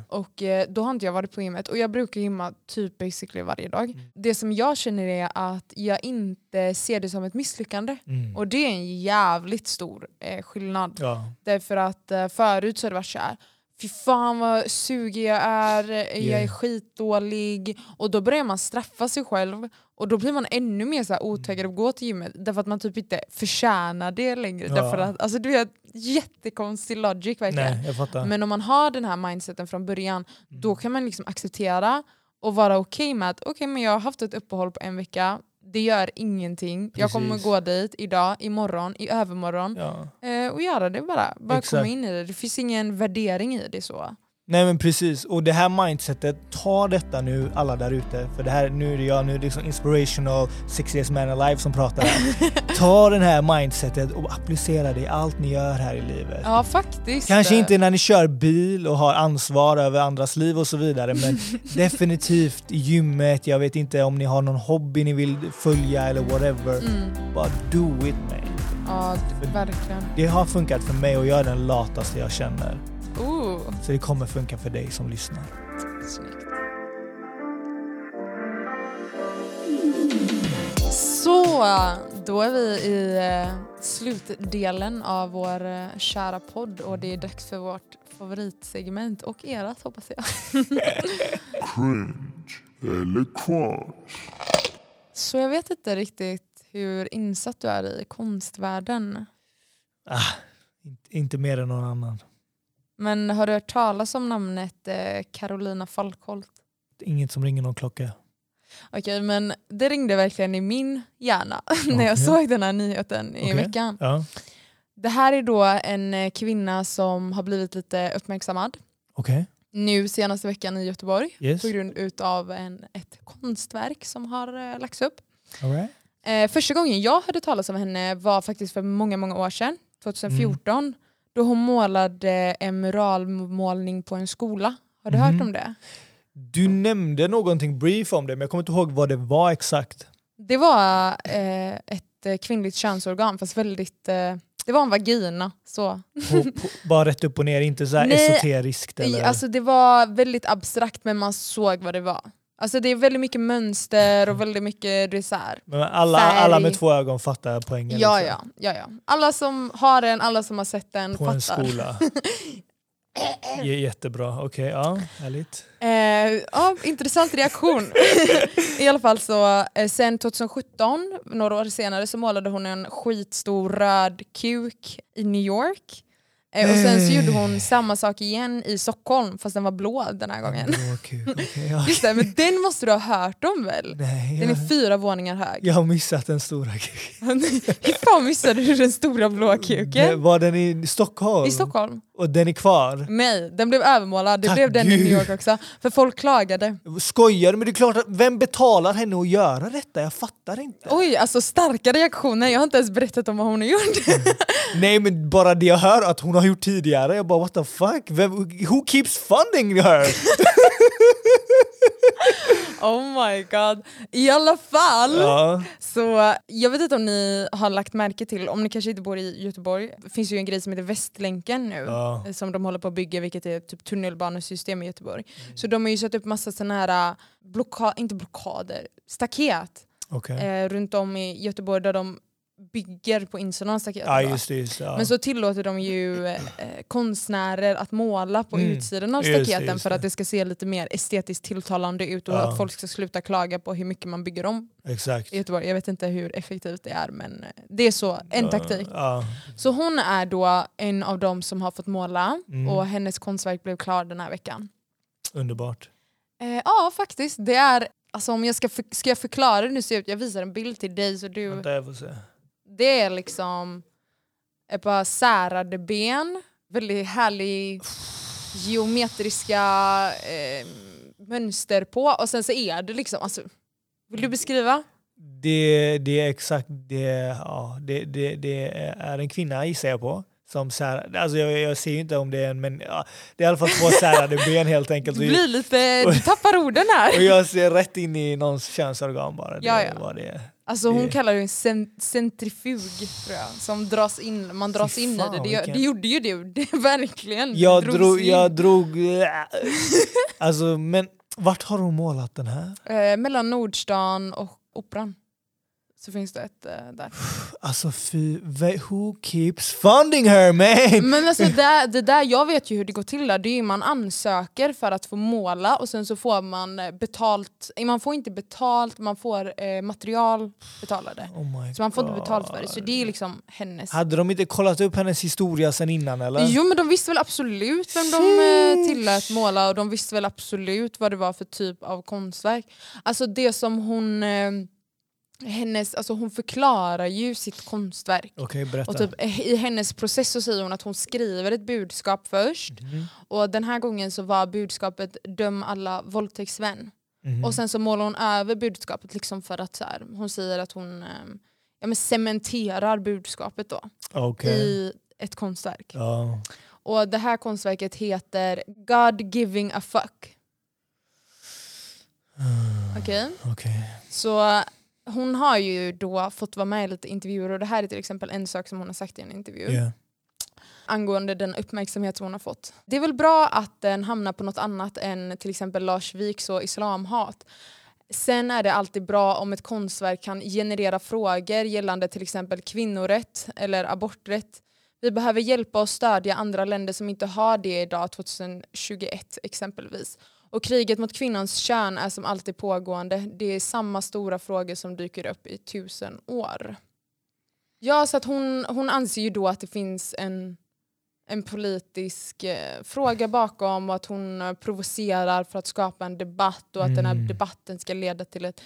och eh, då har inte jag varit på gymmet och jag brukar gymma typ basically varje dag. Mm. Det som jag känner är att jag inte ser det som ett misslyckande. Mm. Och det är en jävligt stor eh, skillnad. Ja. Därför att eh, förut så har det varit så här. Fy fan vad sugig jag är, eh, jag Yeah. är skitdålig. Och då börjar man straffa sig själv. Och då blir man ännu mer så här otaggad att gå till gymmet. Därför att man typ inte förtjänar det längre. Ja. Därför att, alltså du vet, jättekonstig logic verkligen. Nej. Men om man har den här mindseten från början, Mm. då kan man liksom acceptera och vara okej med att okej men jag har haft ett uppehåll på en vecka, det gör ingenting. Jag kommer Precis. gå dit idag, imorgon, i övermorgon Ja. eh, och göra det bara. Bara Exakt. komma in i det. Det finns ingen värdering i det så. Nej men precis, och det här mindsetet, ta detta nu alla där ute. För det här, nu är det jag, nu är det liksom inspirational, sexiest man alive som pratar här. Ta den här mindsetet och applicera det i allt ni gör här i livet. Ja faktiskt. Kanske inte när ni kör bil och har ansvar över andras liv och så vidare men definitivt i gymmet, jag vet inte om ni har någon hobby ni vill följa eller whatever. Mm. Bara do it man. Ja, verkligen. Det har funkat för mig och jag är den lataste jag känner. Oh, Så det kommer funka för dig som lyssnar. snyggt. Så, då är vi i eh, slutdelen av vår eh, kära podd och det är dags för vårt favoritsegment och erat hoppas jag. Cringe eller crunch. Så jag vet inte riktigt hur insatt du är i konstvärlden. Ah, inte mer än någon annan. Men har du hört talas om namnet eh, Carolina Falkholt? Inget som ringer någon klocka. Okej, men det ringde verkligen i min hjärna när jag såg den här nyheten i Okej. veckan. Ja. Det här är då en eh, kvinna som har blivit lite uppmärksammad Okej. nu senaste veckan i Göteborg Yes. på grund av en, ett konstverk som har eh, lagts upp. Right. Eh, första gången jag hörde talas om henne var faktiskt för många, många år sedan, 2014, Mm. Då hon målade en muralmålning på en skola. Har du Mhm. hört om det? Du nämnde någonting brief om det men jag kommer inte ihåg vad det var exakt. Det var eh, ett eh, kvinnligt könsorgan fast väldigt, eh, det var en vagina. Så. På, på, bara rätt upp och ner, inte så här Nej, esoteriskt eller? Alltså, det var väldigt abstrakt men man såg vad det var. Alltså, det är väldigt mycket mönster och väldigt mycket det men alla, färg. alla med två ögon fattar poängen. Ja, liksom. ja, ja, ja. Alla som har den, alla som har sett den På fattar. en skola. Jättebra, okej, ja, härligt. Eh, ja, intressant reaktion. I alla fall så eh, sen 2017, några år senare, så målade hon en skitstor röd kuk i New York. Eh, och sen så gjorde hon samma sak igen i Stockholm fast den var blå den här gången. Blå kuk, okej, ja. Just det, men den måste du ha hört om väl? Nej, Den jag, är fyra våningar hög. jag har missat den stora kuken. Hur fan missade du den stora blå kuken? Var den i Stockholm? I Stockholm? Och den är kvar? Nej, den blev övermålad. Det Tack blev den i Gud. New York också. För folk klagade. Skojar du? Men det är klart, att, vem betalar henne att göra detta? Jag fattar inte. Oj, alltså starka reaktioner. Jag har inte ens berättat om vad hon har gjort. Nej men bara det jag hör att hon har gjort tidigare, jag bara what the fuck? Vem, who keeps funding her? Oh my god. I alla fall, ja. så jag vet inte om ni har lagt märke till, om ni kanske inte bor i Göteborg, det finns ju en grej som heter Västlänken nu. Ja. Som de håller på att bygga, vilket är typ tunnelbanesystem i Göteborg. Så de har ju satt upp massa sådana här, äh, blocka, inte blockader, staket Okej. eh, runt om i Göteborg där de bygger på insidan av. Ja då. just det. Just det ja. Men så tillåter de ju eh, konstnärer att måla på Mm. utsidan av staketen just för att det ska se lite mer estetiskt tilltalande ut och Ja. att folk ska sluta klaga på hur mycket man bygger om Exakt. i Göteborg. Jag vet inte hur effektivt det är men eh, det är så, en taktik. Så hon är då en av dem som har fått måla Mm. och hennes konstverk blev klar den här veckan. Underbart. Eh, ja faktiskt, det är, alltså om jag ska, för, ska jag förklara hur det ser ut, jag visar en bild till dig så du Vänta jag får se. Det är liksom ett par särade ben, väldigt härlig geometriska eh, mönster på och sen så är det liksom, alltså, vill du beskriva? Det, det är exakt det, ja, det, det, det är en kvinna gissar jag på. Som sär, alltså jag, jag ser ju inte om det är en men ja, det är i alla fall två särade ben helt enkelt. Du Och, blir lite, du tappar orden och här. jag ser rätt in i någons könsorgan bara. Det Ja, ja. Vad det. Alltså hon det- kallar det en cent- centrifug tror jag, som dras in, man dras Fy in i det. Det, vilken- det gjorde ju du, det, verkligen. Jag drog, in. jag drog... Alltså men vart har hon målat den här? Eh, mellan Nordstan och Operan så finns det ett eh, där. Alltså fy, who keeps funding her man? Men alltså det, det där, jag vet ju hur det går till där. Det är man ansöker för att få måla och sen så får man eh, betalt, eh, man får inte betalt, man får eh, material betalade. Oh Så man får inte betalt för det. God. Så det är liksom hennes. Hade de inte kollat upp hennes historia sen innan eller? Jo men de visste väl absolut vem de eh, tillät måla och de visste väl absolut vad det var för typ av konstverk. Alltså det som hon, eh, hennes, alltså hon förklarar ju sitt konstverk. Berätta. Och typ, eh, I hennes process så säger hon att hon skriver ett budskap först Mhm. och den här gången så var budskapet döm alla våldtäktsmän. Mhm. Och sen så målar hon över budskapet liksom för att så här, hon säger att hon eh, ja, men cementerar budskapet då Okej. i ett konstverk. Ja. Och det här konstverket heter God giving a fuck. Okej? Okej. Så hon har ju då fått vara med i lite intervjuer och det här är till exempel en sak som hon har sagt i en intervju Yeah. angående den uppmärksamhet som hon har fått. Det är väl bra att den hamnar på något annat än till exempel Lars Viks och islamhat. Sen är det alltid bra om ett konstverk kan generera frågor gällande till exempel kvinnorätt eller aborträtt. Vi behöver hjälpa och stödja andra länder som inte har det idag 2021 exempelvis. Och kriget mot kvinnans kön är som alltid pågående. Det är samma stora frågor som dyker upp i tusen år. Ja, så att hon, hon anser ju då att det finns en, en politisk eh, fråga bakom och att hon eh, provocerar för att skapa en debatt och att den här Mm. debatten ska leda till ett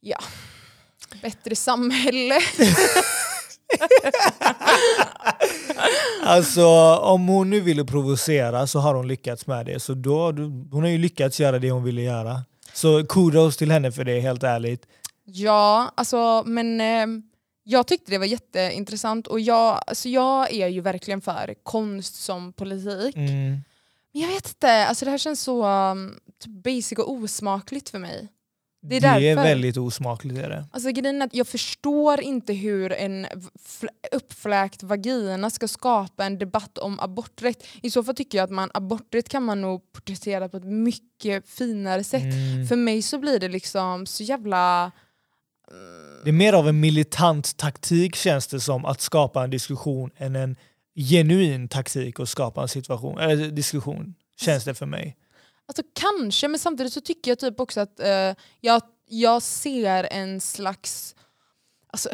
ja, bättre samhälle. Alltså om hon nu ville provocera så har hon lyckats med det. Så då, hon har ju lyckats göra det hon ville göra. Så kudos till henne för det, helt ärligt. Ja, alltså men eh, jag tyckte det var jätteintressant och jag, alltså, jag är ju verkligen för konst som politik. Mm. Men jag vet inte, alltså, det här känns så um, basic och osmakligt för mig. Det är Det är väldigt osmakligt. Är det. Alltså grejen att jag förstår inte hur en fl- uppfläkt vagina ska skapa en debatt om aborträtt. I så fall tycker jag att man, aborträtt kan man nog porträttera på ett mycket finare sätt. Mm. För mig så blir det liksom så jävla... Det är mer av en militant taktik känns det som att skapa en diskussion än en genuin taktik att skapa en situation, eller diskussion. Känns det för mig. Alltså kanske, men samtidigt så tycker jag typ också att eh, jag, jag ser en slags... Alltså,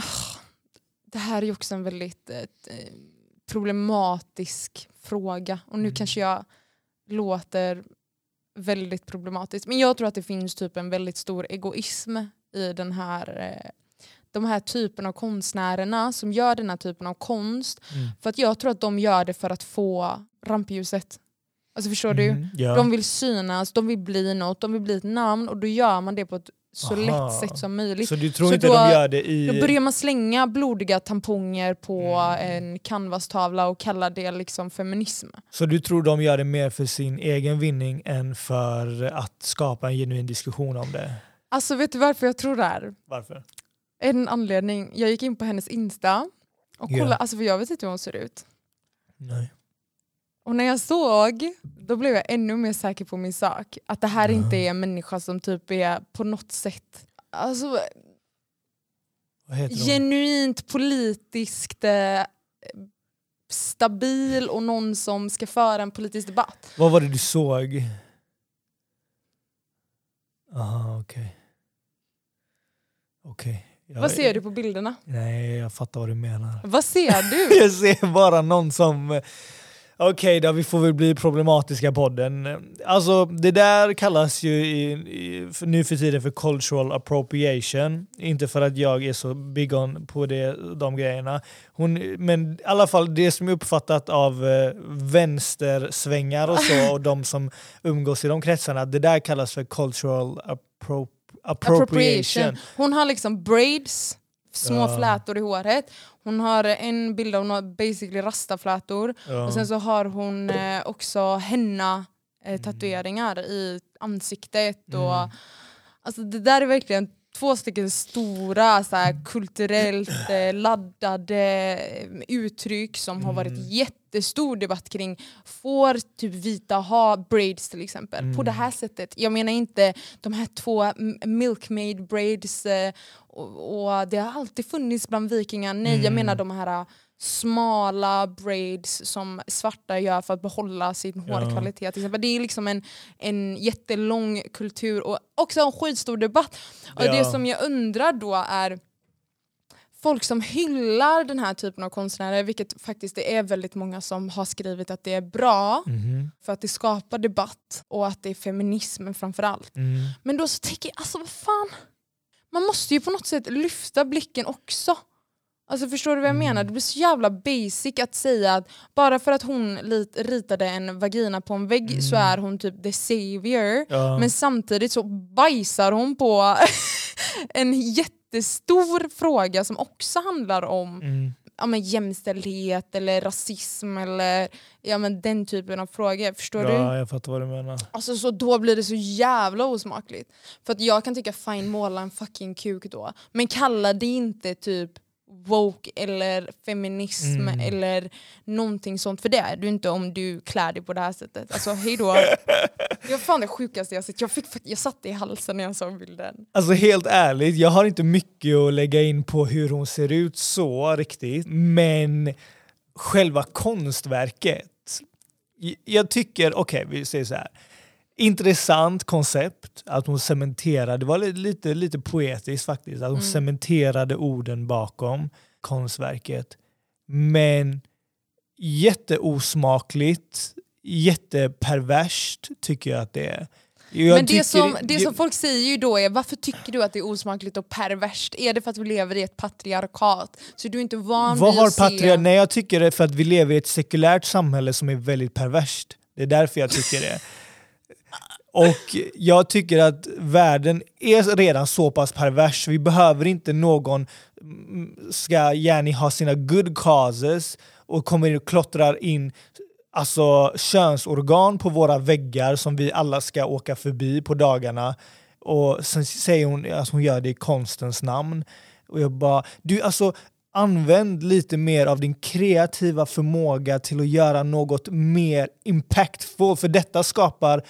det här är ju också en väldigt eh, eh, problematisk fråga. Och nu Mm. kanske jag låter väldigt problematisk. Men jag tror att det finns typ en väldigt stor egoism i den här, eh, de här typen av konstnärerna som gör den här typen av konst. Mm. För att jag tror att de gör det för att få rampljuset. Alltså förstår du? Mm, ja. De vill synas, de vill bli något, de vill bli ett namn och då gör man det på ett så Aha. lätt sätt som möjligt. Så du tror Så inte då- de gör det i... Då börjar man slänga blodiga tamponger på Mm. en canvastavla och kalla det liksom feminism. Så du tror de gör det mer för sin egen vinning än för att skapa en genuin diskussion om det? Alltså vet du varför jag tror det här? Varför? En anledning, jag gick in på hennes Insta och kollade, alltså för jag vet inte hur hon ser ut. Nej. Och när jag såg, då blev jag ännu mer säker på min sak. Att det här inte är en människa som typ är på något sätt alltså, genuint politiskt eh, stabil och någon som ska föra en politisk debatt. Vad var det du såg? Aha, okej. Okej. Jag- Vad ser du på bilderna? Nej, jag fattar vad du menar. Vad ser du? Jag ser bara någon som... Okej då, vi får väl bli problematiska podden. Alltså det där kallas ju i, i, för, nu för tiden för cultural appropriation. Inte för att jag är så big on på det, de grejerna. Hon, men i alla fall det som är uppfattat av eh, vänstersvängar och så och de som umgås i de kretsarna. Det där kallas för cultural appro, appropriation. Hon har liksom braids, små Ja. flätor i håret. Hon har en bild av basically rastaflätor. Ja. Och sen så har hon eh, också henna Mm. eh, tatueringar i ansiktet. Och, Mm. alltså det där är verkligen två stycken stora så här, kulturellt eh, laddade eh, uttryck som har varit Mm. jättestor debatt kring. Får typ vita ha braids till exempel på Mm. det här sättet? Jag menar inte de här två milkmaid braids eh, och, och det har alltid funnits bland vikingar. Nej, jag Mm. menar de här uh, smala braids som svarta gör för att behålla sin Ja. hårkvalitet. Det är liksom en, en jättelång kultur och också en skitstor debatt. Och Ja. Det som jag undrar då är folk som hyllar den här typen av konstnärer, vilket faktiskt det är väldigt många som har skrivit att det är bra Mhm. för att det skapar debatt och att det är feminismen framförallt. Mm. Men då så tänker jag, alltså vad fan? Man måste ju på något sätt lyfta blicken också. Alltså förstår du vad jag Mm. menar? Det blir så jävla basic att säga att bara för att hon ritade en vagina på en vägg så Mm. är hon typ the savior. Ja. Men samtidigt så bajsar hon på en jättestor fråga som också handlar om Mm. ja, men jämställdhet eller rasism eller ja, men den typen av frågor. Förstår du? Ja, jag fattar vad du menar. Alltså så då blir det så jävla osmakligt. För att jag kan tycka fine måla en fucking kuk då. Men kalla det inte typ woke eller feminism Mm. eller någonting sånt. För det är du inte om du klär dig på det här sättet. Alltså hejdå. det var fan det sjukaste jag sett. Jag, fick, jag satt det i halsen när jag såg bilden. Alltså helt ärligt, jag har inte mycket att lägga in på hur hon ser ut så riktigt. Men själva konstverket. Jag tycker, okej vi säger så här. Intressant koncept att hon cementerade, det var li- lite, lite poetiskt faktiskt, att hon Mm. cementerade orden bakom konstverket. Men jätteosmakligt, jätteperverst tycker jag att det är. Jag Men det som, det som folk säger ju då är, varför tycker du att det är osmakligt och perverst? Är det för att vi lever i ett patriarkat? Så du är inte van Vad vid har att se... Nej jag tycker det är för att vi lever i ett sekulärt samhälle som är väldigt perverst. Det är därför jag tycker det. Och jag tycker att världen är redan så pass pervers. Vi behöver inte någon mm, ska gärna ha sina good causes och kommer in och klottrar in alltså könsorgan på våra väggar som vi alla ska åka förbi på dagarna. Och sen säger hon att alltså hon gör det i konstens namn. Och jag bara, du alltså använd lite mer av din kreativa förmåga till att göra något mer impactful för detta skapar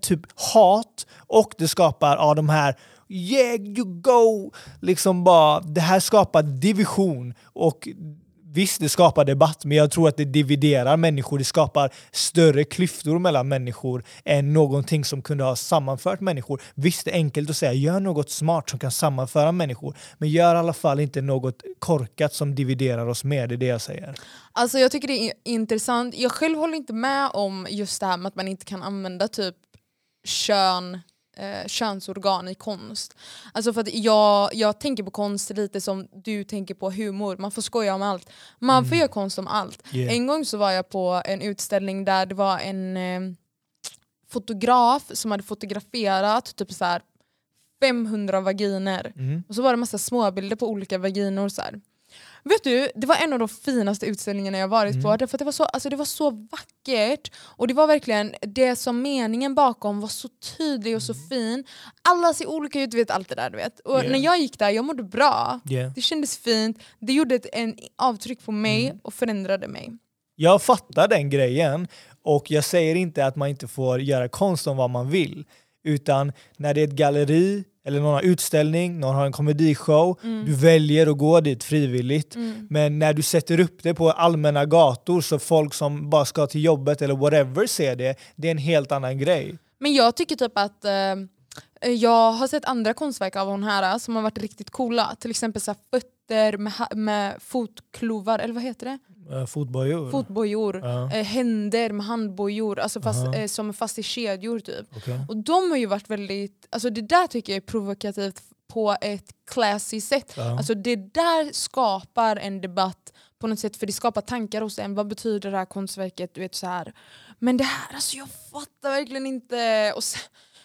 typ hat och det skapar ja, de här yeah you go liksom bara det här skapar division och Visst, det skapar debatt, men jag tror att det dividerar människor. Det skapar större klyftor mellan människor än någonting som kunde ha sammanfört människor. Visst, det är enkelt att säga gör något smart som kan sammanföra människor, men gör i alla fall inte något korkat som dividerar oss mer. Det är det jag säger. Alltså jag tycker det är intressant. Jag själv håller inte med om just det här med att man inte kan använda typ kön, eh, könsorgan i konst. Alltså för att jag, jag tänker på konst lite som du tänker på humor. Man får skoja om allt. Man får göra konst om allt. Yeah. En gång så var jag på en utställning där det var en eh, fotograf som hade fotograferat typ så här 500 vaginer. Mm. Och så var det massa småbilder på olika vaginor. Så här. Vet du, det var en av de finaste utställningarna jag varit på. Därför att det, var så, alltså det var så vackert. Och det var verkligen det som meningen bakom var så tydlig och så fin. Alla ser olika ut, du vet allt det där. Du vet. Och Yeah. när jag gick där, jag mådde bra. Yeah. Det kändes fint. Det gjorde ett en avtryck på mig och förändrade mig. Jag fattar den grejen och jag säger inte att man inte får göra konst om vad man vill. Utan när det är ett galleri eller någon har utställning, någon har en komedishow, du väljer att gå dit frivilligt. Men när du sätter upp det på allmänna gator så folk som bara ska till jobbet eller whatever ser det, det är en helt annan grej. Men jag tycker typ att eh, jag har sett andra konstverk av hon här som har varit riktigt coola. Till exempel så fötter med, med fotklovar, eller vad heter det? Uh, fotbojor. Fotbojor. Ja. Eh, händer med handbojor, alltså fast, eh, som fast i kedjor typ. Okej. Och de har ju varit väldigt, alltså det där tycker jag är provokativt på ett classy sätt. Ja. Alltså det där skapar en debatt på något sätt för det skapar tankar hos en. Vad betyder det här konstverket? Du vet, så här. Men det här, alltså jag fattar verkligen inte. Och sen,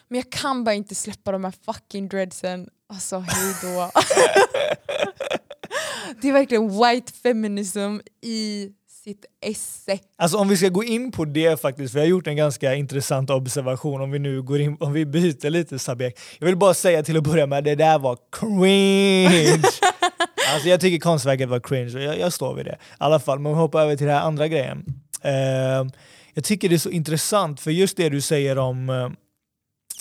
men jag kan bara inte släppa de här fucking dreadsen. Alltså hejdå. det är verkligen white feminism i sitt esse. Alltså om vi ska gå in på det faktiskt, för jag har gjort en ganska intressant observation om vi nu går in, om vi byter lite subjekt. Jag vill bara säga till att börja med, det där var cringe! alltså jag tycker konstverket var cringe jag, jag står vid det. I alla fall, men vi hoppar över till den här andra grejen. Eh, jag tycker det är så intressant, för just det du säger om eh,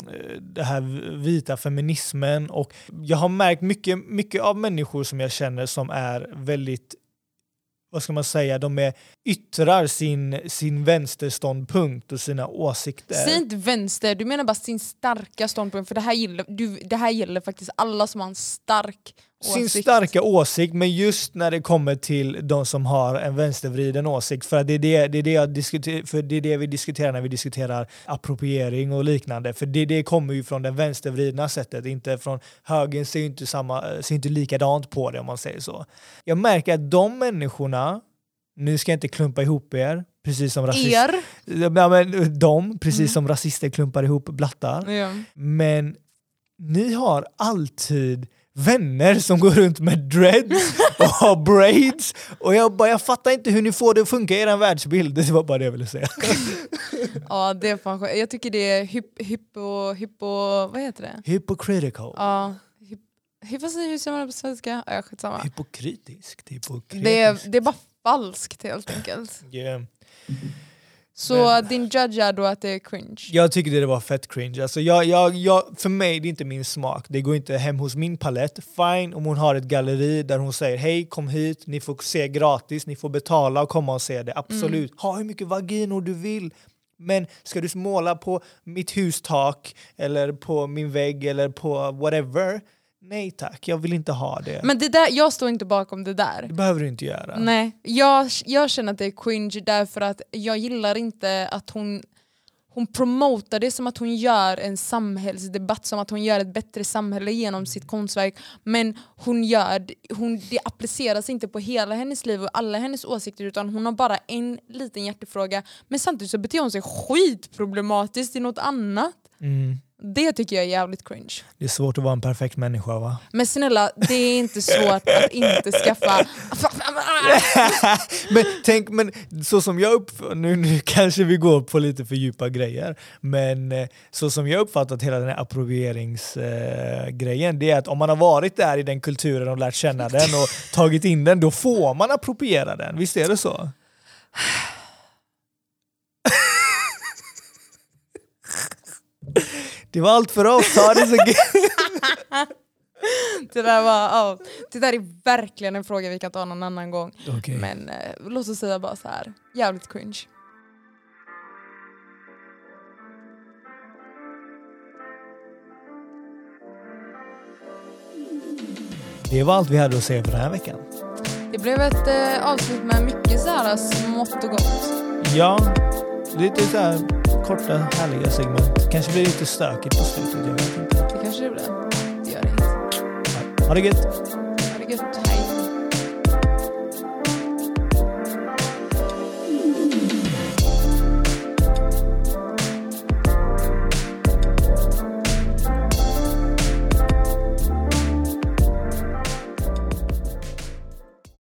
Eh, det här vita feminismen och jag har märkt mycket, mycket av människor som jag känner som är väldigt vad ska man säga, de är, yttrar sin, sin vänsterståndpunkt och sina åsikter. Säg inte vänster, du menar bara sin starka ståndpunkt. För det här gäller, du, det här gäller faktiskt alla som har en stark sin åsikt. starka åsikt, men just när det kommer till de som har en vänstervriden åsikt. För det är det, det, är det, jag diskuter, för det är det vi diskuterar när vi diskuterar appropriering och liknande. För det, det kommer ju från det vänstervridna sättet, inte från högern ser ju inte, samma, ser inte likadant på det om man säger så. Jag märker att de människorna, nu ska jag inte klumpa ihop er, precis som. Er. Ja, men de, precis Mm. som rasister klumpar ihop blattar. Ja. Men ni har alltid vänner som går runt med dreads och har braids. Och jag, bara, jag fattar inte hur ni får det att funka i er världsbild. Det var bara det jag ville säga. ja, det är fan skönt. Jag tycker det är hyp, hypo, hypo... Vad heter det? Hypocritical. Ja, hyp, hyp, vad säger hur säger man det på svenska? Ja, skitsamma. Hypokritiskt. Hypokritiskt. Det är, det är bara falskt helt enkelt. Yeah. Så Men- din judge är då att det är cringe? Jag tyckte det var fett cringe. Alltså jag, jag, jag, för mig det är inte min smak. Det går inte hem hos min palett. Fine om hon har ett galleri där hon säger hej kom hit, ni får se gratis, ni får betala och komma och se det. Absolut. Ha hur mycket vaginor du vill. Men ska du måla på mitt hustak eller på min vägg eller på whatever? Nej tack, jag vill inte ha det. Men det där, jag står inte bakom det där. det behöver du inte göra. Nej, jag, jag känner att det är cringe därför att jag gillar inte att hon hon promotar det som att hon gör en samhällsdebatt, som att hon gör ett bättre samhälle genom sitt konstverk. Men hon gör, hon, det appliceras inte på hela hennes liv och alla hennes åsikter utan hon har bara en liten hjärtefråga. Men samtidigt så beter hon sig skitproblematiskt i något annat. Mm. Det tycker jag är jävligt cringe. Det är svårt att vara en perfekt människa va? Men snälla, det är inte svårt att inte skaffa... men tänk, men så som jag upp, nu, nu kanske vi går på lite för djupa grejer, men eh, så som jag uppfattat hela den här approprieringsgrejen, eh, det är att om man har varit där i den kulturen och lärt känna den och tagit in den, då får man appropriera den. Visst är det så? Det var allt för oss, ha det så det, där var, oh, det där är verkligen en fråga vi kan ta någon annan gång. Okay. Men eh, låt oss säga bara så här. jävligt cringe. Det var allt vi hade att säga för den här veckan. Det blev ett eh, avsnitt med mycket så här smått och gott. Ja, lite så här korta härliga segment. Kanske blir lite stökigt på slutet, jag vet inte. Det kanske det blir. Det gör det. Ha det gött!